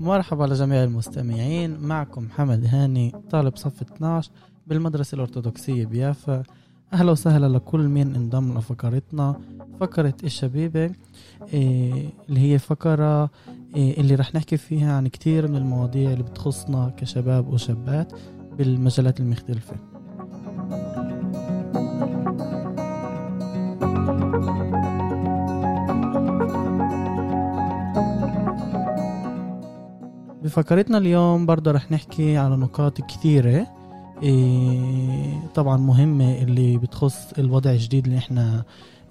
مرحبا لجميع المستمعين معكم محمد هاني طالب صف 12 بالمدرسة الأرثوذكسية بيافا. أهلا وسهلا لكل مين انضم لفقرتنا فقرة الشبيبة إيه اللي هي فقرة إيه اللي رح نحكي فيها عن كتير من المواضيع اللي بتخصنا كشباب وشابات بالمجالات المختلفة. بفقرتنا اليوم برضه رح نحكي على نقاط كثيرة. إيه طبعا مهمة اللي بتخص الوضع الجديد اللي إحنا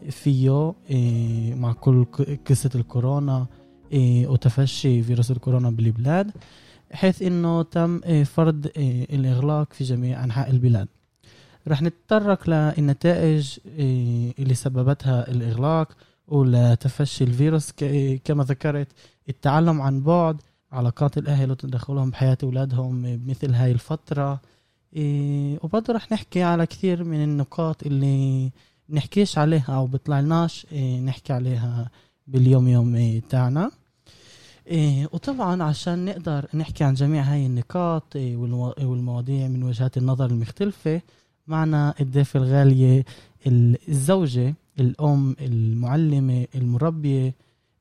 فيه إيه مع كل قصة الكورونا إيه وتفشي فيروس الكورونا بالبلاد حيث إنه تم فرض الإغلاق في جميع أنحاء البلاد. رح نتطرق للنتائج اللي سببتها الإغلاق ولتفشي الفيروس كما ذكرت التعلم عن بعد علاقات الأهل وتدخلهم بحياة أولادهم بمثل هاي الفترة. إيه وبرضه رح نحكي على كثير من النقاط اللي نحكيش عليها أو بطلعناش إيه نحكي عليها باليوم يوم تاعنا. إيه وطبعا عشان نقدر نحكي عن جميع هاي النقاط والمواضيع من وجهات النظر المختلفة معنا الضيفة الغالية الزوجة الأم المعلمة المربية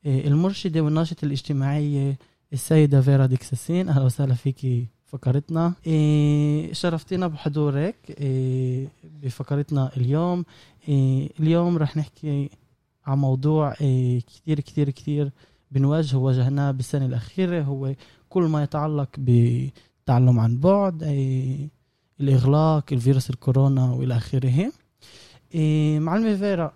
المرشدة والناشطة الاجتماعية السيدة فيرا ديكساسين أهلا وسهلا فيكي فقرتنا. إيه شرفتينا بحضورك إيه بفقرتنا اليوم. إيه اليوم رح نحكي عن موضوع كتير كتير كتير بنواجهه واجهناه بالسنة الأخيرة. هو كل ما يتعلق بالتعلم عن بعد الإغلاق الفيروس الكورونا وإلى آخره. معلمة فيرا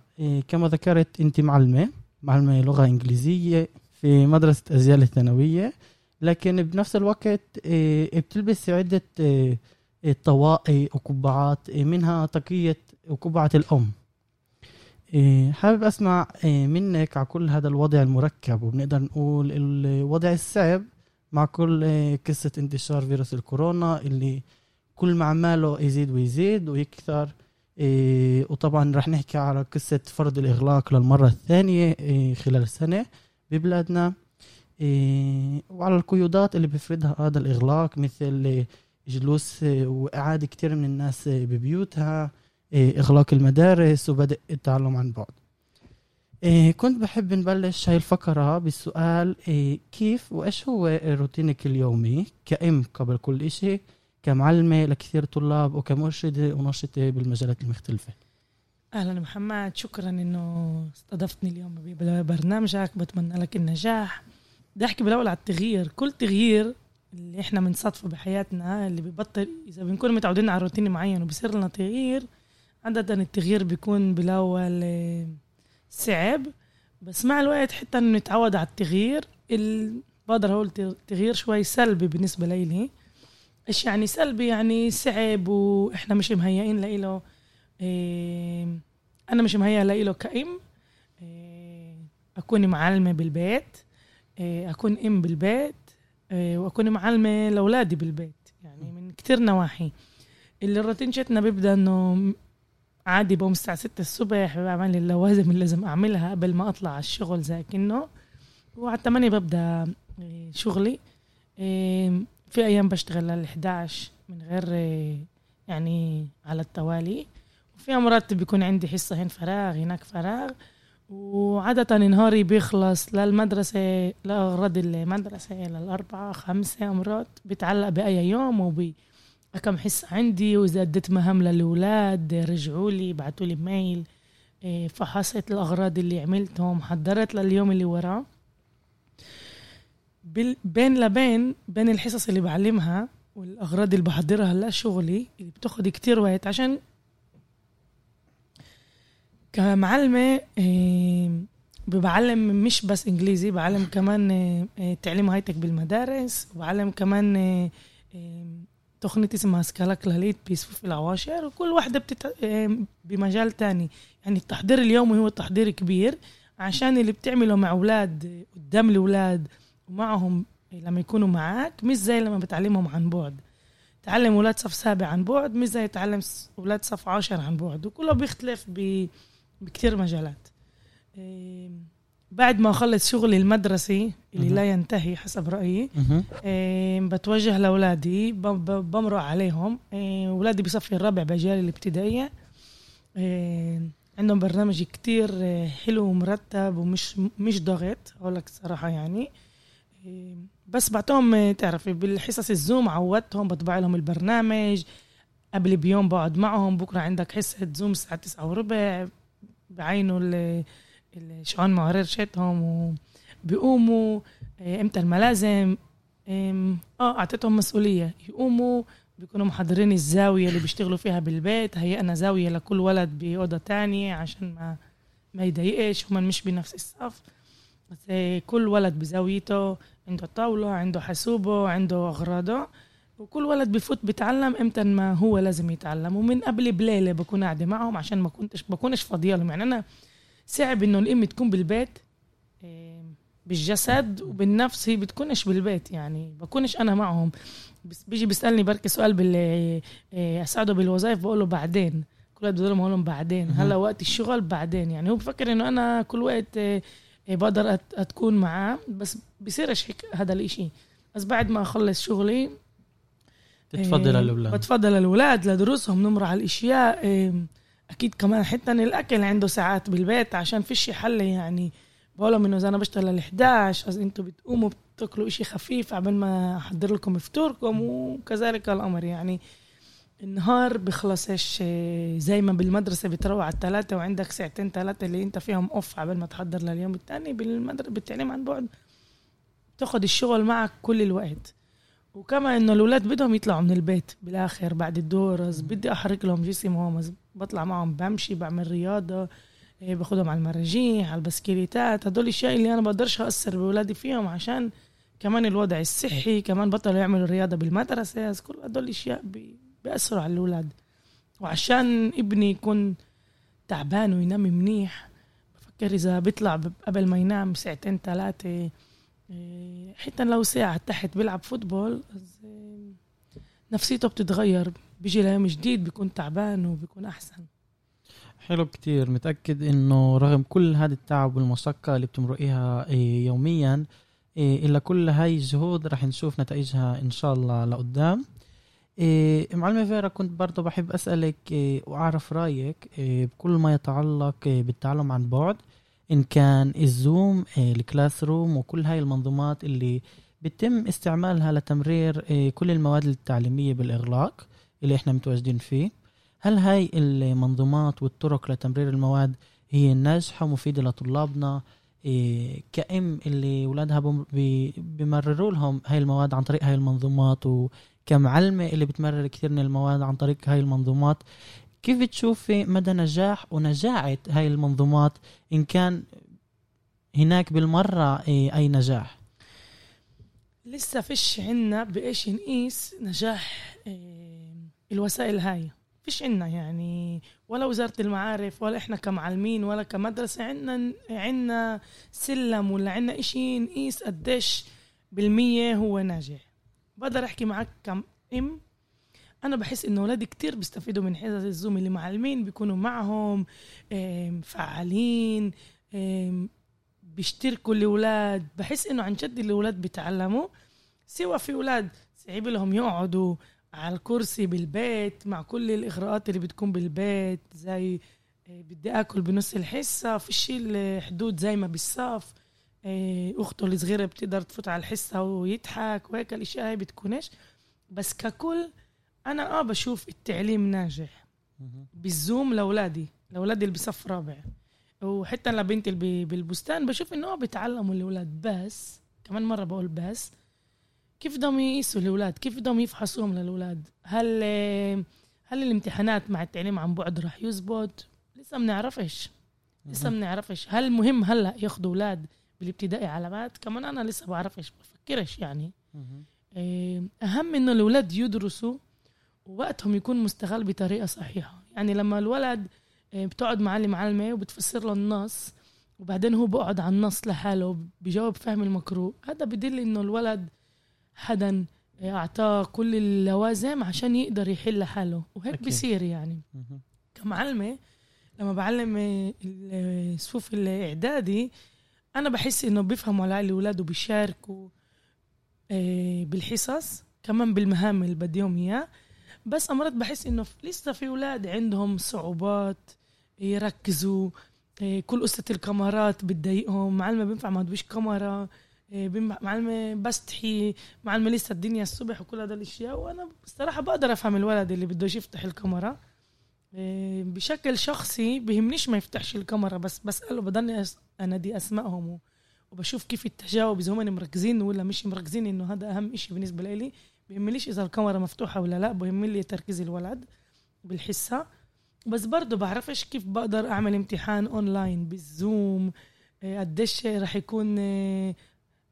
كما ذكرت أنت معلمة معلمة لغة إنجليزية. في مدرسة أزيال الثانوية لكن بنفس الوقت بتلبس عدة طواقي وقبعات منها طاقية وقبعة الأم. حابب أسمع منك على كل هذا الوضع المركب وبنقدر نقول الوضع الصعب مع كل قصة انتشار فيروس الكورونا اللي كل ما عماله يزيد ويزيد ويكثر. وطبعا رح نحكي على قصة فرض الإغلاق للمرة الثانية خلال السنة. ببلادنا إيه وعلى القيودات اللي بيفرضها هذا الإغلاق مثل جلوس وإعادة كتير من الناس ببيوتها إيه إغلاق المدارس وبدء التعلم عن بعد. إيه كنت بحب نبلش هاي الفقرة بالسؤال إيه كيف وإيش هو روتينك اليومي كأم قبل كل إشي كمعلمة لكثير طلاب وكمرشدة وناشطة بالمجالات المختلفة؟ أهلا محمد. شكرا إنه استضفتني اليوم ببرنامجك. بتمنى لك النجاح. بدي أحكي بالأول على التغيير. كل تغيير اللي إحنا بنصادفه بحياتنا اللي ببطل إذا بنكون متعودين على روتين معين وبصير لنا تغيير عادة التغيير بيكون بالأول صعب. بس مع الوقت حتى إنه نتعود على التغيير بقدر أقول تغيير شوي سلبي بالنسبة لإلي إيش يعني سلبي يعني صعب وإحنا مش مهيئين إيه أنا مش مهيئه له كأم إيه اكون معلمة بالبيت. إيه أكون إم بالبيت. إيه واكون معلمة لأولادي بالبيت يعني من كتير نواحي. اللي الروتين شتنا بيبدأ إنه عادي بقوم الساعة ستة الصبح بعمل اللوازم اللي لازم أعملها قبل ما أطلع على الشغل زي كأنه. وعلى الثمانية ببدأ شغلي. في أيام بشتغل لل 11 من غير يعني على التوالي. وفي مرات بيكون عندي حصة هنا فراغ هناك فراغ. وعادة نهاري بيخلص للمدرسة لأغراض المدرسة للأربعة خمسة مرات بتعلق بأي يوم وبي كم حصة عندي. وإذا أديت مهام للأولاد رجعوا لي بعتوا لي ميل فحصت الأغراض اللي عملتهم حضرت لليوم اللي وراه. بين لبين بين الحصص اللي بعلمها والأغراض اللي بحضرها لشغلي اللي بتاخد كتير وقت عشان كمعلمة بعلم مش بس إنجليزي بعلم كمان تعليم هايتك بالمدارس وبعلم كمان تقنية اسمها سكالا كلاليت بصفوف العواشر وكل واحدة بتت... بمجال تاني. يعني التحضير اليومي هو تحضير كبير عشان اللي بتعمله مع أولاد قدام الأولاد ومعهم لما يكونوا معك مش زي لما بتعلمهم عن بعد. تعلم أولاد صف سابع عن بعد مش زي تعلم أولاد صف عاشر عن بعد وكله بيختلف ب... بكتير مجالات. إيه، بعد ما اخلص شغلي المدرسي اللي. لا ينتهي حسب رأيي مهم. إيه، بتوجه ب- بمرق عليهم. إيه، أولادي بصفي الرابع باجيال الابتدائية. إيه، عندهم برنامج كتير حلو ومرتب ومش مش ضغط أقول لك الصراحه يعني. بس بعطيهم تعرفي بالحصص الزوم عودتهم بطبع لهم البرنامج. قبل بيوم بقعد معهم بكرة عندك حصة زوم الساعة تسعة وربع. بعينوا ال- الشعون معرر شتهم وبيقوموا إيه، إمتى الملازم؟ آه أعطيتهم مسؤولية. يقوموا بيكونوا محضرين الزاوية اللي بيشتغلوا فيها بالبيت. هيئنا زاوية لكل ولد بأوضة تانية عشان ما ما يضايقش. هم مش بنفس الصف. بس إيه، كل ولد بزاويته. عنده طاولة عنده حاسوبة عنده اغراضه وكل ولد بفوت بيتعلم إمتى ما هو لازم يتعلم. ومن قبل بليلة بكون قاعدة معهم عشان ما كنتش بكونش فاضية لهم. يعني أنا صعب إنه الأم تكون بالبيت إيه، بالجسد وبالنفس هي بتكونش بالبيت يعني. بكونش أنا معهم. بس بيجي بيسألني بركي سؤال بال إيه، أساعده بالوظائف بقول له بعدين. كل وقت بقول لهم بعدين. هلا وقت الشغل بعدين. يعني هو بفكر إنه أنا كل وقت إيه، بقدر أت- أتكون معاه. بس بصيرش هيك هذا الإشي. بس بعد ما أخلص شغلي تتفضل إيه، الأولاد. بتفضل الأولاد لدروسهم نمر على الأشياء إيه، أكيد كمان حتى إن الأكل عنده ساعات بالبيت عشان فيش حل يعني بقولهم إنه إذا أنا بشتغل ل 11 אז أنتوا بتقوموا بتاكلوا إشي خفيف قبل ما أحضر لكم فطوركم وكذلك الأمر. يعني النهار بخلصش إيه، زي ما بالمدرسة بتروح على الثلاثة وعندك ساعتين ثلاثة اللي أنت فيهم اوف قبل ما تحضر لليوم الثاني بالمدرسة بالتعليم عن بعد تاخد الشغل معك كل الوقت. وكما إنه الأولاد بدهم يطلعوا من البيت بالآخر بعد الدور بدي أحرك لهم جسمهم بطلع معهم بمشي بعمل رياضة إيه، باخدهم على المراجيح على البسكليتات. هدول الاشياء اللي أنا بقدرش اثر بأولادي فيهم عشان كمان الوضع الصحي كمان بطلوا يعملوا رياضة بالمدرسة. كل هدول الأشياء بي- بيأثروا على الأولاد. وعشان ابني يكون تعبان وينام منيح بفكر إذا بيطلع قبل ما ينام ساعتين ثلاثة إيه، حتى لو ساعة تحت بيلعب فوتبول نفسيته بتتغير بيجي ليوم جديد بيكون تعبان وبيكون أحسن. حلو كتير. متأكد إنه رغم كل هذا التعب والمشقة اللي بتمرقيها إيه، يوميا إيه، إلا كل هاي الجهود رح نشوف نتائجها إن شاء الله لقدام. إيه، معلمة فيرا كنت برضو بحب أسألك وأعرف رأيك بكل ما يتعلق بالتعلم عن بعد إن كان الزوم إيه، ال Classroom وكل هاي المنظومات اللي بيتم استعمالها لتمرير إيه، كل المواد التعليمية بالإغلاق اللي إحنا متواجدين فيه. هل هاي المنظومات والطرق لتمرير المواد هي ناجحة ومفيدة لطلابنا؟ إيه كأم اللي ولادها بم- بي- بيمرروا لهم هاي المواد عن طريق هاي المنظومات وكمعلمة اللي بتمرر كثير من المواد عن طريق هاي المنظومات. كيف بتشوفي مدى نجاح ونجاعة هاي المنظومات؟ إن كان هناك بالمرة إيه أي نجاح؟ لسه فيش عنا بإيش نقيس نجاح إيه، الوسائل هاي. فيش عنا يعني ولا وزارة المعارف ولا إحنا كمعلمين ولا كمدرسة عنا عنا سلم ولا عنا إشي نقيس قديش بالمية هو ناجح. بقدر أحكي معك كم إم أنا بحس إنه أولادي كتير بيستفيدوا من حصص الزوم اللي معلمين بيكونوا معهم فعالين بيشتركوا الاولاد بحس إنه عن جد الاولاد بيتعلموا. سوى في أولاد صعب لهم يقعدوا على الكرسي بالبيت مع كل الإغراءات اللي بتكون بالبيت زي آه، بدي آكل بنص الحصة فيش الحدود زي ما بالصف. آه، أخته الصغيرة بتقدر تفوت على الحصة ويضحك وهيك الأشياء هاي بتكونش. بس ككل أنا آه بشوف التعليم ناجح. بالزوم لأولادي لأولادي اللي بصف رابع. وحتى لبنتي اللي بالبستان بشوف إنه آه بيتعلموا الأولاد بس كمان مرة بقول بس. كيف بدهم يقيسوا الأولاد؟ كيف بدهم يفحصوهم للأولاد؟ هل هل الامتحانات مع التعليم عن بعد راح يزبط؟ لسه بنعرفش لسه بنعرفش هل مهم هلا ياخذوا أولاد بالابتدائي علامات كمان أنا لسه بعرفش بفكرش يعني. إيه، أهم إنه الأولاد يدرسوا ووقتهم يكون مستغل بطريقة صحيحة يعني لما الولد إيه، بتقعد مع المعلمه وبتفسر له النص وبعدين هو بقعد على النص لحاله بجاوب فهم المقروء هذا بدل إنه الولد حدا أعطاه كل اللوازم عشان يقدر يحل لحاله وهيك أكيد. بيصير يعني مهم. كمعلمة لما بعلم الصفوف الإعدادي أنا بحس إنه بيفهموا على الأولاد وبيشاركوا آه، بالحصص كمان بالمهام اللي بديهم إياه بس أمرات بحس إنه لسه في أولاد عندهم صعوبات يركزوا آه، كل قصة الكاميرات بتضايقهم معلمة بينفع ما تبيش كاميرا معلمة بس تحيي معلمة لسه الدنيا الصبح وكل هذا الأشياء. وأنا بصراحة بقدر أفهم الولد اللي بدوش يفتح الكاميرا. إيه، بشكل شخصي بهمنيش ما يفتحش الكاميرا بس بسأله بضلني أس- انادي أسمائهم وبشوف كيف التجاوب إذا هم مركزين ولا مش مركزين إنه هذا أهم إشي بالنسبة لي. بهمنيش إذا الكاميرا مفتوحة ولا لا بهمني تركيز الولد بالحصة. بس برضه بعرفش كيف بقدر أعمل امتحان اونلاين بالزوم إيه، قديش رح يكون إيه،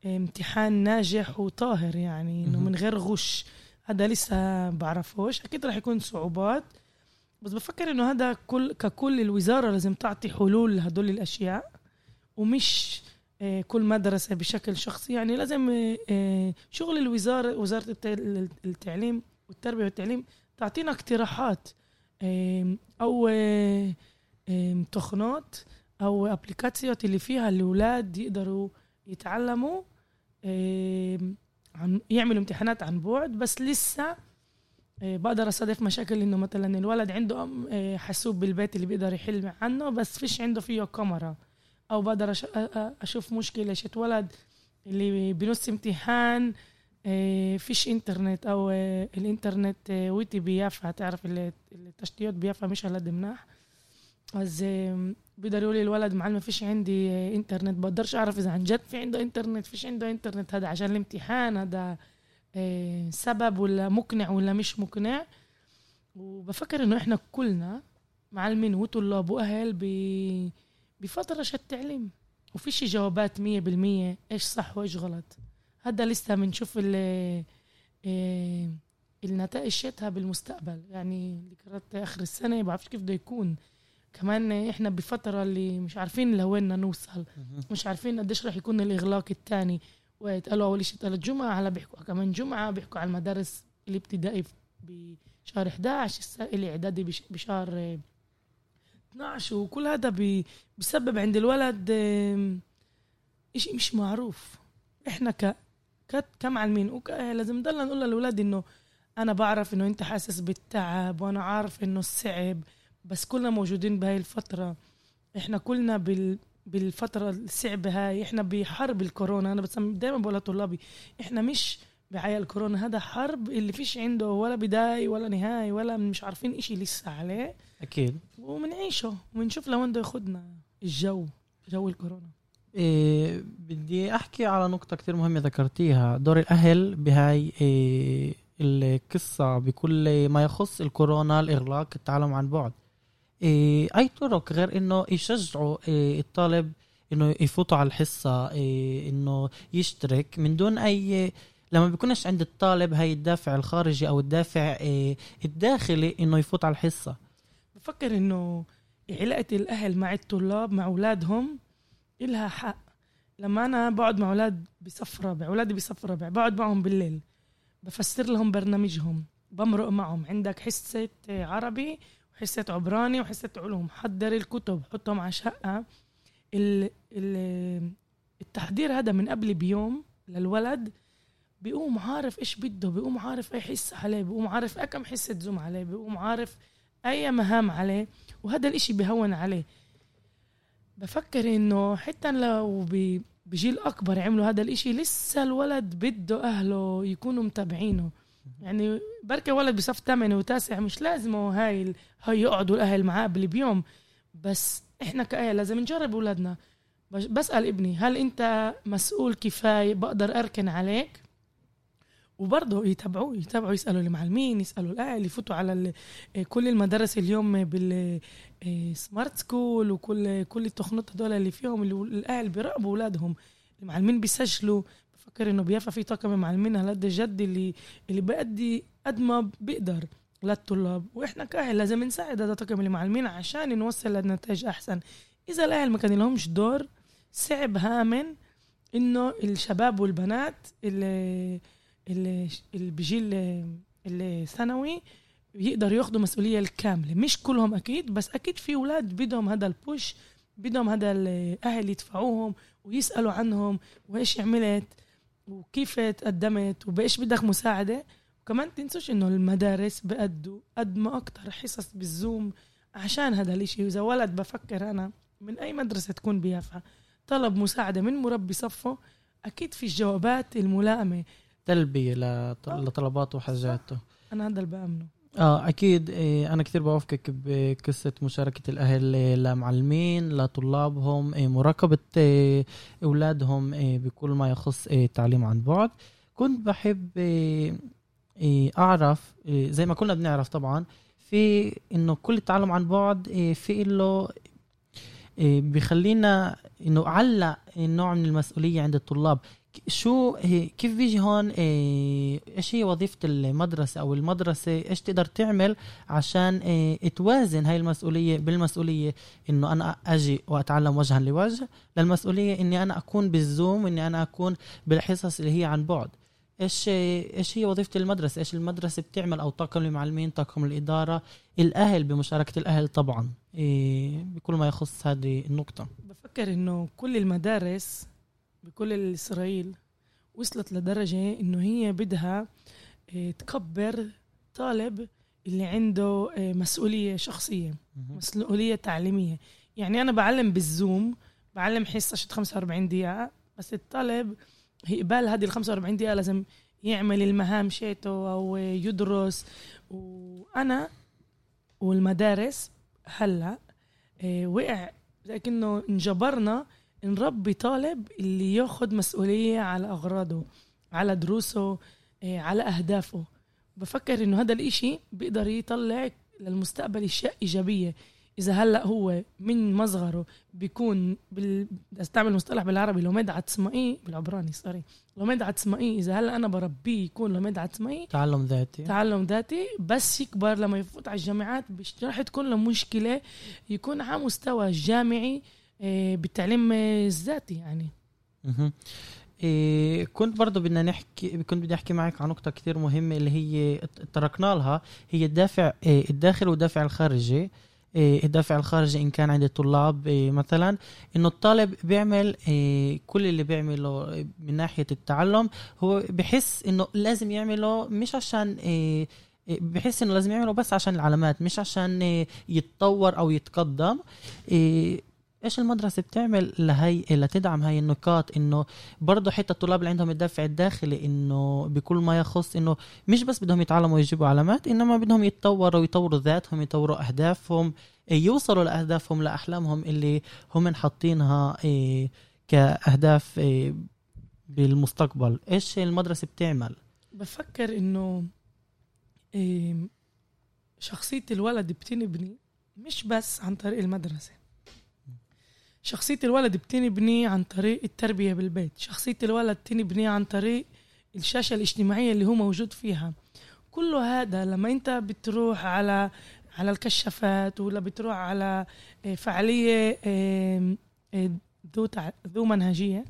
امتحان ناجح وطاهر يعني إنه. من غير غش. هذا لسه بعرفوش. أكيد رح يكون صعوبات. بس بفكر إنه هذا كل ككل الوزارة لازم تعطي حلول لهدول الأشياء ومش آه، كل مدرسة بشكل شخصي. يعني لازم آه، آه، شغل الوزارة وزارة الت- التعليم والتربية والتعليم تعطينا اقتراحات آه، آم، تخنات أو ابليكاتسيات اللي فيها الأولاد يقدروا يتعلموا عن يعملوا امتحانات عن بعد. بس لسه آه، بقدر أصادف مشاكل إنه مثلا الولد عنده آه، حاسوب بالبيت اللي بيقدر يحل عنه بس فيش عنده فيه كاميرا. أو بقدر أشوف مشكلة. شت ولد اللي بنص امتحان آه، فيش إنترنت أو آه، الإنترنت آه، ويتي بيافا تعرف ال- التشتيات بيافا مش هلد مناح. آم، بيقدر يقول الولد معلم فيش عندي إنترنت. بقدرش أعرف إذا عن جد في عنده إنترنت فيش عنده إنترنت. هذا عشان الامتحان هذا سبب ولا مقنع ولا مش مقنع. وبفكر إنه إحنا كلنا معلمين وطلاب وأهل ب- بفترة شت تعليم. وفيش جوابات مية بالمية. إيش صح وإيش غلط. هذا لسه بنشوف ال- آه، النتائج شتها بالمستقبل. يعني ذكريات آخر السنة بعرفش كيف بده يكون. كمان إحنا بفترة اللي مش عارفين لوين بدنا نوصل مش عارفين قديش رح يكون الإغلاق الثاني وقالوا أول شيء ثلاث جمعة هلا بيحكوا كمان جمعة بيحكوا على المدارس الابتدائي بشهر 11 الس- الإعدادي بش- بشهر 12 وكل هذا بيسبب عند الولد اشي مش معروف. إحنا ك كمعلمين وكأهل لازم نضلنا نقول للاولاد إنه أنا بعرف إنه أنت حاسس بالتعب وأنا عارف إنه الصعب بس كلنا موجودين بهاي الفترة. إحنا كلنا بال بالفترة الصعبة هاي إحنا بحرب الكورونا. أنا دايما بقول لطلابي إحنا مش بعيا الكورونا. هذا حرب اللي فيش عنده ولا بداية ولا نهاية ولا مش عارفين إشي لسه عليه. أكيد. ومنعيشه. ومنشوف لوين بده ياخدنا الجو جو الكورونا. إيه بدي أحكي على نقطة كتير مهمة ذكرتيها. دور الأهل بهاي إيه القصة بكل ما يخص الكورونا الإغلاق التعلم عن بعد. إيه أي طرق غير إنه يشجعوا إيه الطالب إنه يفوتوا على الحصة إيه إنه يشترك. من دون أي لما بيكونش عند الطالب هاي الدافع الخارجي أو الدافع إيه الداخلي إنه يفوت على الحصة. بفكر إنه علاقة الأهل مع الطلاب مع أولادهم إلها حق. لما أنا بقعد مع أولاد بصف رابع أولادي بصف رابع بقعد معهم بالليل بفسر لهم برنامجهم. بمرق معهم. عندك حصة عربي وحصة عبراني وحصة علوم. حضر الكتب حطهم على ال التحضير هذا من قبل بيوم للولد. بيقوم عارف إيش بده بيقوم عارف أي حصة عليه بيقوم عارف أي كم حصة زوم عليه بيقوم عارف أي مهام عليه وهذا الإشي بهون عليه. بفكر إنه حتى لو بجيل أكبر عملوا هذا الإشي لسه الولد بده أهله يكونوا متابعينه. يعني بركة ولد بصف ثامن وتاسع مش لازم هو هاي هاي يقعدوا الأهل معاه قبل بيوم. بس إحنا كأهل لازم نجرب أولادنا. بس- بسأل ابني هل أنت مسؤول كفاية بقدر أركن عليك؟ وبرضه يتابعوه يتابعوا يسألوا المعلمين يسألوا الأهل يفوتوا على ال- كل المدارس اليوم بال سمارت سكول وكل كل التخنات هدول اللي فيهم اللي الأهل بيراقبوا اولادهم المعلمين بيسجلوا. بفكر إنه بيافا في طاقم معلمين على قد جد اللي اللي بيأدي قد ما بيقدر للطلاب وإحنا كأهل لازم نساعد هذا طاقم المعلمين عشان نوصل لنتائج أحسن. إذا الأهل ما كان لهمش دور صعب هامن إنه الشباب والبنات اللي اللي بجيل الثانوي يقدروا ياخذوا مسؤولية الكاملة. مش كلهم أكيد بس أكيد في أولاد بدهم هذا البوش بدهم هذا الأهل يدفعوهم ويسألوا عنهم وإيش عملت وكيف تقدمت وبإيش بدك مساعدة. وكمان تنسوش إنه المدارس بأدوا قد ما أكتر حصص بالزوم عشان هذا الإشي. وإذا ولد بفكر أنا من أي مدرسة تكون بيافعه طلب مساعدة من مربي صفه أكيد في الجوابات الملائمة تلبية لطلباته وحاجاته. أنا هذا اللي بأمنه. آه أكيد إيه أنا كثير بوافقك بقصة مشاركة الأهل لمعلمين لطلابهم إيه مراقبة إيه أولادهم إيه بكل ما يخص إيه التعليم عن بعد. كنت بحب إيه إيه أعرف إيه زي ما كنا بنعرف طبعا في إنه كل التعلم عن بعد إيه في له إيه بخلينا إنه علق نوع من المسؤولية عند الطلاب. شو كيف بيجي هون إيش هي وظيفة المدرسة أو المدرسة؟ إيش تقدر تعمل عشان توازن هاي المسؤولية بالمسؤولية؟ إنه أنا أجي وأتعلم وجها لوجه للمسؤولية إني أنا أكون بالزوم واني أنا أكون بالحصص اللي هي عن بعد. إيش إيش هي وظيفة المدرسة؟ إيش المدرسة بتعمل؟ أو طاقم المعلمين طاقم الاداره الأهل بمشاركة الأهل طبعا. إيه بكل ما يخص هذه النقطة. بفكر إنه كل المدارس بكل اسرائيل وصلت لدرجة إنه هي بدها إيه تكبر طالب اللي عنده إيه مسؤولية شخصية مسؤولية تعليمية. يعني أنا بعلم بالزوم بعلم حصة 45 دقيقة بس الطالب قبال هذه ال 45 دقيقة لازم يعمل المهام شيته أو يدرس. وأنا والمدارس هلأ إيه وقع لكنه انجبرنا نربي طالب اللي ياخد مسؤولية على أغراضه على دروسه إيه على أهدافه. بفكر إنه هذا الإشي بيقدر يطلع للمستقبل أشياء إيجابية. إذا هلأ هو من مصغره بيكون بال... أستعمل مصطلح بالعربي لو مد عتسمائي بالعبراني سوري لو مد عتسمائي إذا هلأ أنا بربيه يكون لو مد عتسمائي تعلم ذاتي. تعلم ذاتي بس يكبر لما يفوت على الجامعات راح تكون له مشكلة يكون على مستوى جامعي آه، بالتعليم الذاتي يعني. إيه كنت برضه بدنا نحكي كنت بدي أحكي معك عن نقطة كثير مهمة اللي هي تركنا لها هي الدافع إيه الداخلي والدافع الخارجي. إيه، الدافع الخارجي إن كان عند الطلاب إيه، مثلا إنه الطالب بيعمل إيه، كل اللي بيعمله من ناحية التعلم هو بحس إنه لازم يعمله مش عشان بحس إنه لازم يعمله بس عشان العلامات مش عشان يتطور أو يتقدم. إيش المدرسة بتعمل لهي لتدعم هاي النقاط؟ إنه برضه حتى الطلاب اللي عندهم الدافع الداخلي إنه بكل ما يخص إنه مش بس بدهم يتعلموا ويجيبوا علامات إنما بدهم يتطوروا ويطوروا ذاتهم يطوروا أهدافهم يوصلوا لأهدافهم لأحلامهم اللي هم حاطينها إيه، كأهداف إيه، بالمستقبل. إيش المدرسة بتعمل؟ بفكر إنه إيه، شخصية الولد بتنبني مش بس عن طريق المدرسة. شخصية الولد بتنبني عن طريق التربية بالبيت. شخصية الولد تنبني عن طريق الشاشة الاجتماعية اللي هو موجود فيها. كل هذا لما انت بتروح على على الكشافات ولا بتروح على آه، فعالية آه، ذو ذو منهجية.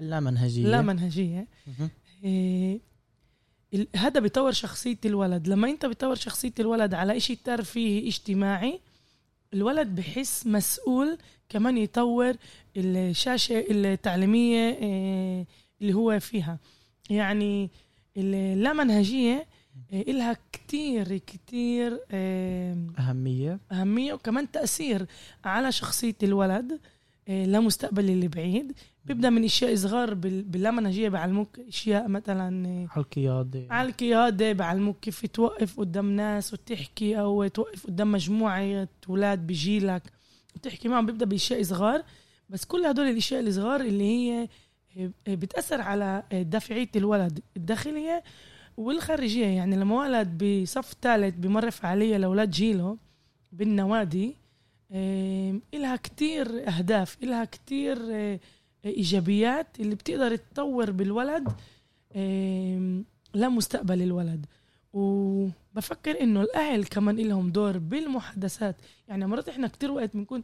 لا منهجية. لا منهجية. آه، هذا بيطور شخصية الولد. لما انت بتطور شخصية الولد على إشي ترفيهي اجتماعي الولد بحس مسؤول كمان يطور الشاشة التعليمية آه، اللي هو فيها. يعني اللامنهجية آه، إلها كتير كتير أهمية. أهمية وكمان تأثير على شخصية الولد آه، لمستقبل اللي بعيد. بيبدأ من أشياء صغار باللامنهجيه بعلموك أشياء مثلا على القيادة. على القيادة بعلموك كيف توقف قدام ناس وتحكي أو توقف قدام مجموعة أولاد بجيلك وتحكي معهم بيبدأ بأشياء صغار بس كل هدول الأشياء الصغار اللي هي بتأثر على دافعيه الولد الداخلية والخارجية. يعني لما ولد بصف ثالث بمر فعالية لأولاد جيله بالنوادي إلها كتير أهداف إلها كتير إيجابيات اللي بتقدر تطور بالولد لمستقبل الولد. وبفكر إنه الأهل كمان لهم دور بالمحادثات. يعني مرات إحنا كتير وقت بنكون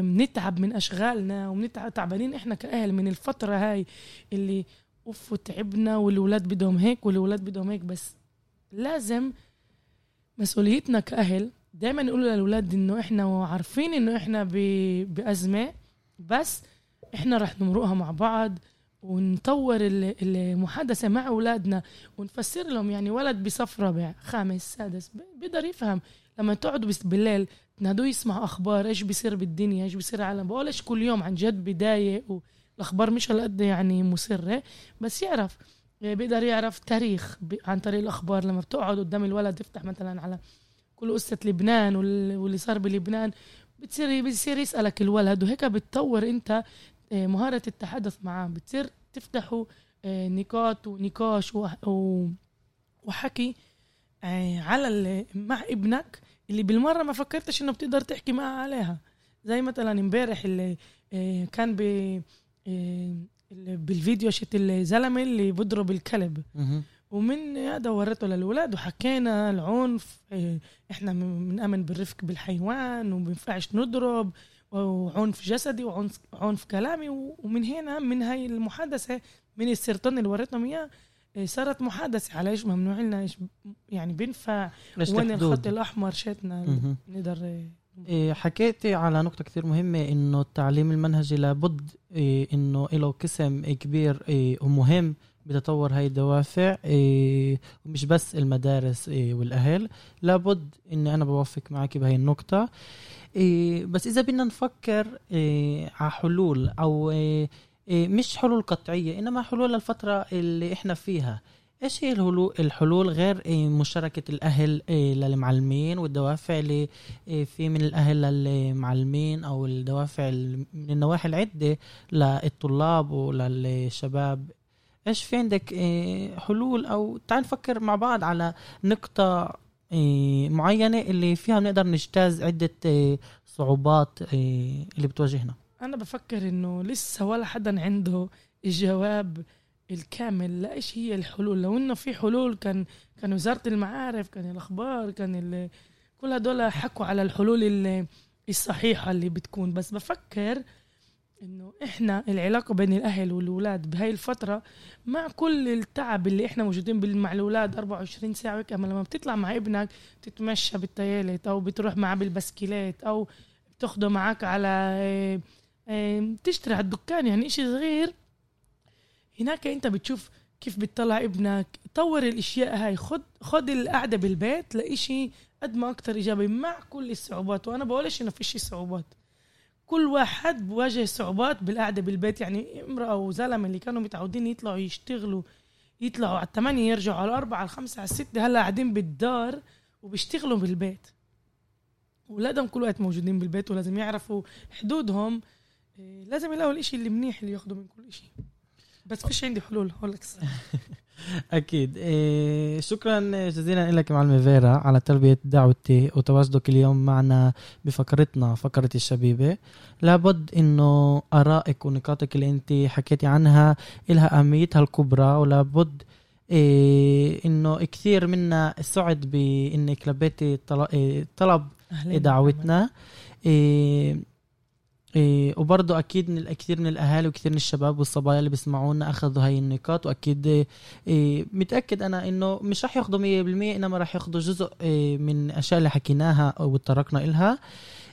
بنتعب من أشغالنا وبنتعب تعبانين إحنا كأهل من الفترة هاي اللي أوف تعبنا والولاد بدهم هيك والولاد بدهم هيك. بس لازم مسؤوليتنا كأهل دايما نقول للولاد إنه إحنا عارفين إنه إحنا بأزمة بس إحنا رح نمرقها مع بعض. ونطور المحادثة مع أولادنا ونفسر لهم يعني ولد بصف رابع خامس سادس بيقدر يفهم. لما تقعدوا بالليل تنادوه يسمع أخبار إيش بيصير بالدنيا إيش بيصير على بقولش كل يوم؟ عن جد بداية والأخبار مش هالقد يعني مسرة. بس يعرف بيقدر يعرف تاريخ عن طريق الأخبار. لما بتقعد قدام الولد يفتح مثلا على كل قصة لبنان واللي صار بلبنان بتصير بتصير يسألك الولد وهيك بتطور آه، مهارة التحدث معاه. بتصير تفتحوا آه، نقاط ونقاش وحكي آه، على مع ابنك اللي بالمرة ما فكرتش إنه بتقدر تحكي معه عليها. زي مثلا امبارح اللي كان ب بالفيديو شت الزلمة اللي بضرب الكلب. ومن هذا وريته للولاد وحكينا العنف إحنا بنأمن بالرفق بالحيوان وما بينفعش نضرب. وعنف جسدي وعنف عنف كلامي ومن هنا من هاي المحادثة من السرطان اللي وريتهم إياه إيه، صارت محادثة على إيش ممنوع لنا إيش يعني بينفع وين الخط الأحمر شاتنا نقدر إيه، حكيتي على نقطة كثير مهمة إنه التعليم المنهجي لابد إيه، إنه له قسم كبير ومهم بتطور هاي الدوافع ومش بس المدارس والأهل. لابد إني أنا بوافق معك بهاي النقطة. إيه بس إذا بدنا نفكر إيه على حلول أو إيه إيه مش حلول قطعية إنما حلول للفترة اللي إحنا فيها. إيش هي الحلول غير إيه مشاركة الأهل إيه للمعلمين والدوافع اللي في من الأهل للمعلمين أو الدوافع من النواحي العدة للطلاب وللشباب؟ إيش في عندك حلول أو تعال نفكر مع بعض على نقطة معينة اللي فيها بنقدر نجتاز عدة إيه، صعوبات إيه، اللي بتواجهنا أنا بفكر إنه لسه ولا حدا عنده الجواب الكامل لإيش هي الحلول. لو إنه في حلول كان كان وزارة المعارف كان الأخبار كان كل هدول حكوا على الحلول الصحيحة اللي بتكون. بس بفكر إنه إحنا العلاقة بين الأهل والولاد بهاي الفترة مع كل التعب اللي إحنا موجودين مع الأولاد 24 ساعة وهيك أما لما بتطلع مع ابنك تتمشى بالتيالت أو بتروح معاه بالبسكيلات أو بتاخده معك على آه، آه، تشتري على الدكان يعني إشي صغير. هناك أنت بتشوف كيف بتطلع ابنك. طور الأشياء هاي. خد خد القعدة بالبيت لإشي قد ما أكتر إيجابي مع كل الصعوبات. وأنا بقولش إنه في صعوبات. كل واحد بواجه صعوبات بالقعدة بالبيت. يعني امرأة وزلمة اللي كانوا متعودين يطلعوا يشتغلوا يطلعوا على الثمانية يرجعوا على الأربعة على الخمسة على الستة هلا قاعدين بالدار وبيشتغلوا بالبيت. ولادهم كل وقت موجودين بالبيت ولازم يعرفوا حدودهم. إيه، لازم يلاقوا الإشي اللي منيح اللي ياخذوا من كل إشي. بس فيش عندي حلول هقول لك أكيد. إيه شكرا جزيلا لك معلمه فيرا على تلبيه دعوتي وتواجدك اليوم معنا بفقرتنا فقره الشبيبة. لابد إنه آرائك ونقاطك اللي أنت حكيتي عنها لها أهميتها الكبرى ولابد إيه إنه كثير منا سعد بإنك لبيتي إيه، طلب دعوتنا. إيه إيه وبرضه أكيد من الكثير من الأهالي وكثير من الشباب والصبايا اللي بيسمعونا أخذوا هاي النقاط وأكيد إيه متأكد أنا إنه مش رح ياخذوا 100% إنما رح ياخذوا جزء إيه من الاشياء اللي حكيناها وتطرقنا لها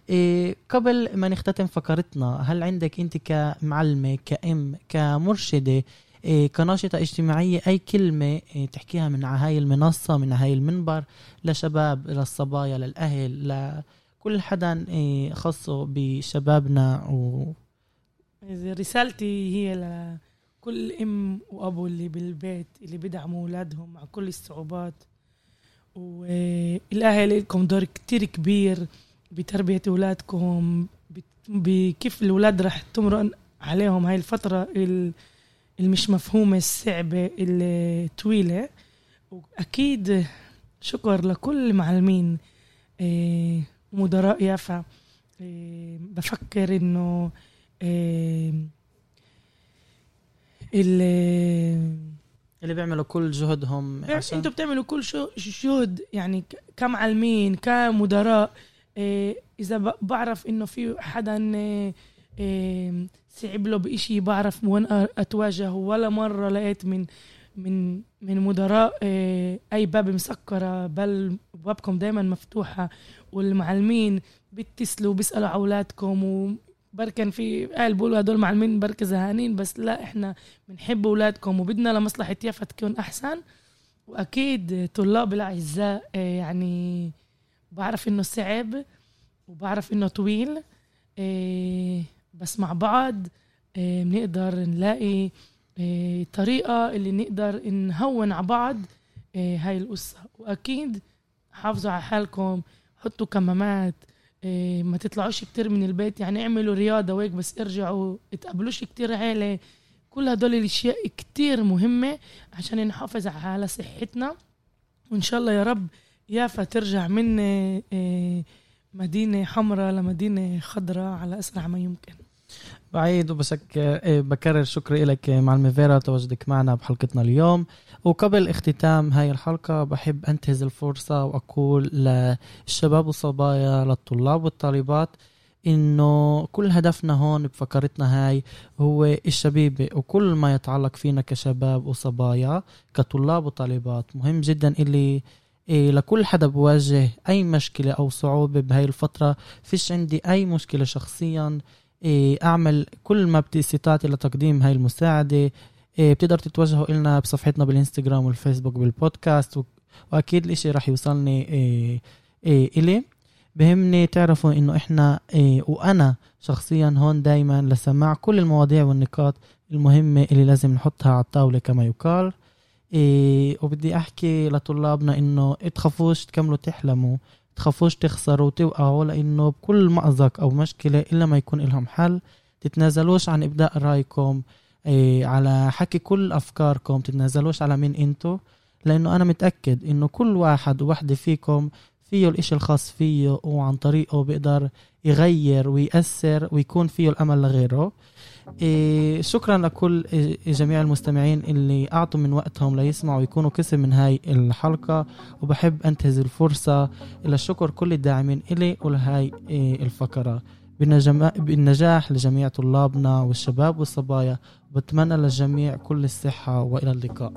إيه قبل ما نختتم فقرتنا هل عندك أنت كمعلمة كأم كمرشدة إيه كناشطة اجتماعية أي كلمة إيه تحكيها من هاي المنصة من هاي المنبر لشباب للصبايا للأهل ل كل حدا إيه، خاصه بشبابنا و رسالتي هي لكل أم وأبو اللي بالبيت اللي بيدعموا أولادهم مع كل الصعوبات. والآهل لكم دور كتير كبير بتربية أولادكم بكيف الأولاد رح تمرق عليهم هاي الفترة المش مفهومة الصعبة الطويلة. وأكيد شكر لكل المعلمين. مدراء يافا. إيه، بفكر إنه إيه، اللي اللي بيعملوا كل جهدهم عشان إنتوا بتعملوا كل جهد يعني كمعلمين كمدراء إيه، إذا بعرف إنه في حدا صعب له بإشي بعرف وين أتواجه ولا مرة لقيت من من من مدراء أي باب مسكرة بل بابكم دايما مفتوحة. والمعلمين بيتصلوا بيسألوا على أولادكم وبركن في قال بيقولوا هدول معلمين بركة زهانين بس لا إحنا بنحب أولادكم وبدنا لمصلحة يافا تكون أحسن. وأكيد طلاب الأعزاء إيه، يعني بعرف إنه صعب وبعرف إنه طويل بس مع بعض آه، بنقدر نلاقي آه، طريقة اللي نقدر نهون على بعض آه، هاي القصة. وأكيد حافظوا على حالكم. حطوا كمامات ما تطلعوش كتير من البيت يعني اعملوا رياضة وهيك بس ارجعوا تقابلوش كتير عيلة. كل هدول الأشياء كتير مهمة عشان نحافظ على صحتنا. وإن شاء الله يا رب يافا ترجع من مدينة حمراء لمدينة خضراء على أسرع ما يمكن. بعيد وبسك إيه، بكرر شكري لك معلمة فيرا تواجدك معنا بحلقتنا اليوم. وقبل اختتام هاي الحلقة بحب أنتهز الفرصة وأقول للشباب والصبايا للطلاب والطالبات إنه كل هدفنا هون بفكرتنا هاي هو الشبيبة وكل ما يتعلق فينا كشباب وصبايا كطلاب وطالبات. مهم جدا اللي إيه لكل حدا بواجه أي مشكلة أو صعوبة بهاي الفترة فيش عندي أي مشكلة شخصيا إيه أعمل كل ما باستطاعتي لتقديم هاي المساعدة. بتقدر تتوجهوا لنا بصفحتنا بالإنستغرام والفيسبوك بالبودكاست وأكيد الإشي رح يوصلني إيه إيه إلي. بهمني تعرفوا إنه إحنا إيه وأنا شخصيا هون دايما لسماع كل المواضيع والنقاط المهمة اللي لازم نحطها على الطاولة كما يقال. إيه وبدي أحكي لطلابنا إنه تخافوش تكملوا تحلموا تخافوش تخسروا وتوقعوا لإنه بكل مأزق أو مشكلة إلا ما يكون لهم حل. تتنازلوش عن إبداء رأيكم. إيه على حكي كل أفكاركم تتنازلوش على مين أنتو لأنه أنا متأكد إنه كل واحد ووحدة فيكم فيه الإشي الخاص فيه وعن طريقه بيقدر يغير ويأثر ويكون فيه الأمل لغيره. إيه شكرا لكل جميع المستمعين اللي أعطوا من وقتهم ليسمعوا ويكونوا قسم من هاي الحلقة وبحب أنتهز الفرصة إلى الشكر كل الداعمين إلي ولهاي إيه الفقرة. بالنجاح لجميع طلابنا والشباب والصبايا. بتمنى للجميع كل الصحة وإلى اللقاء.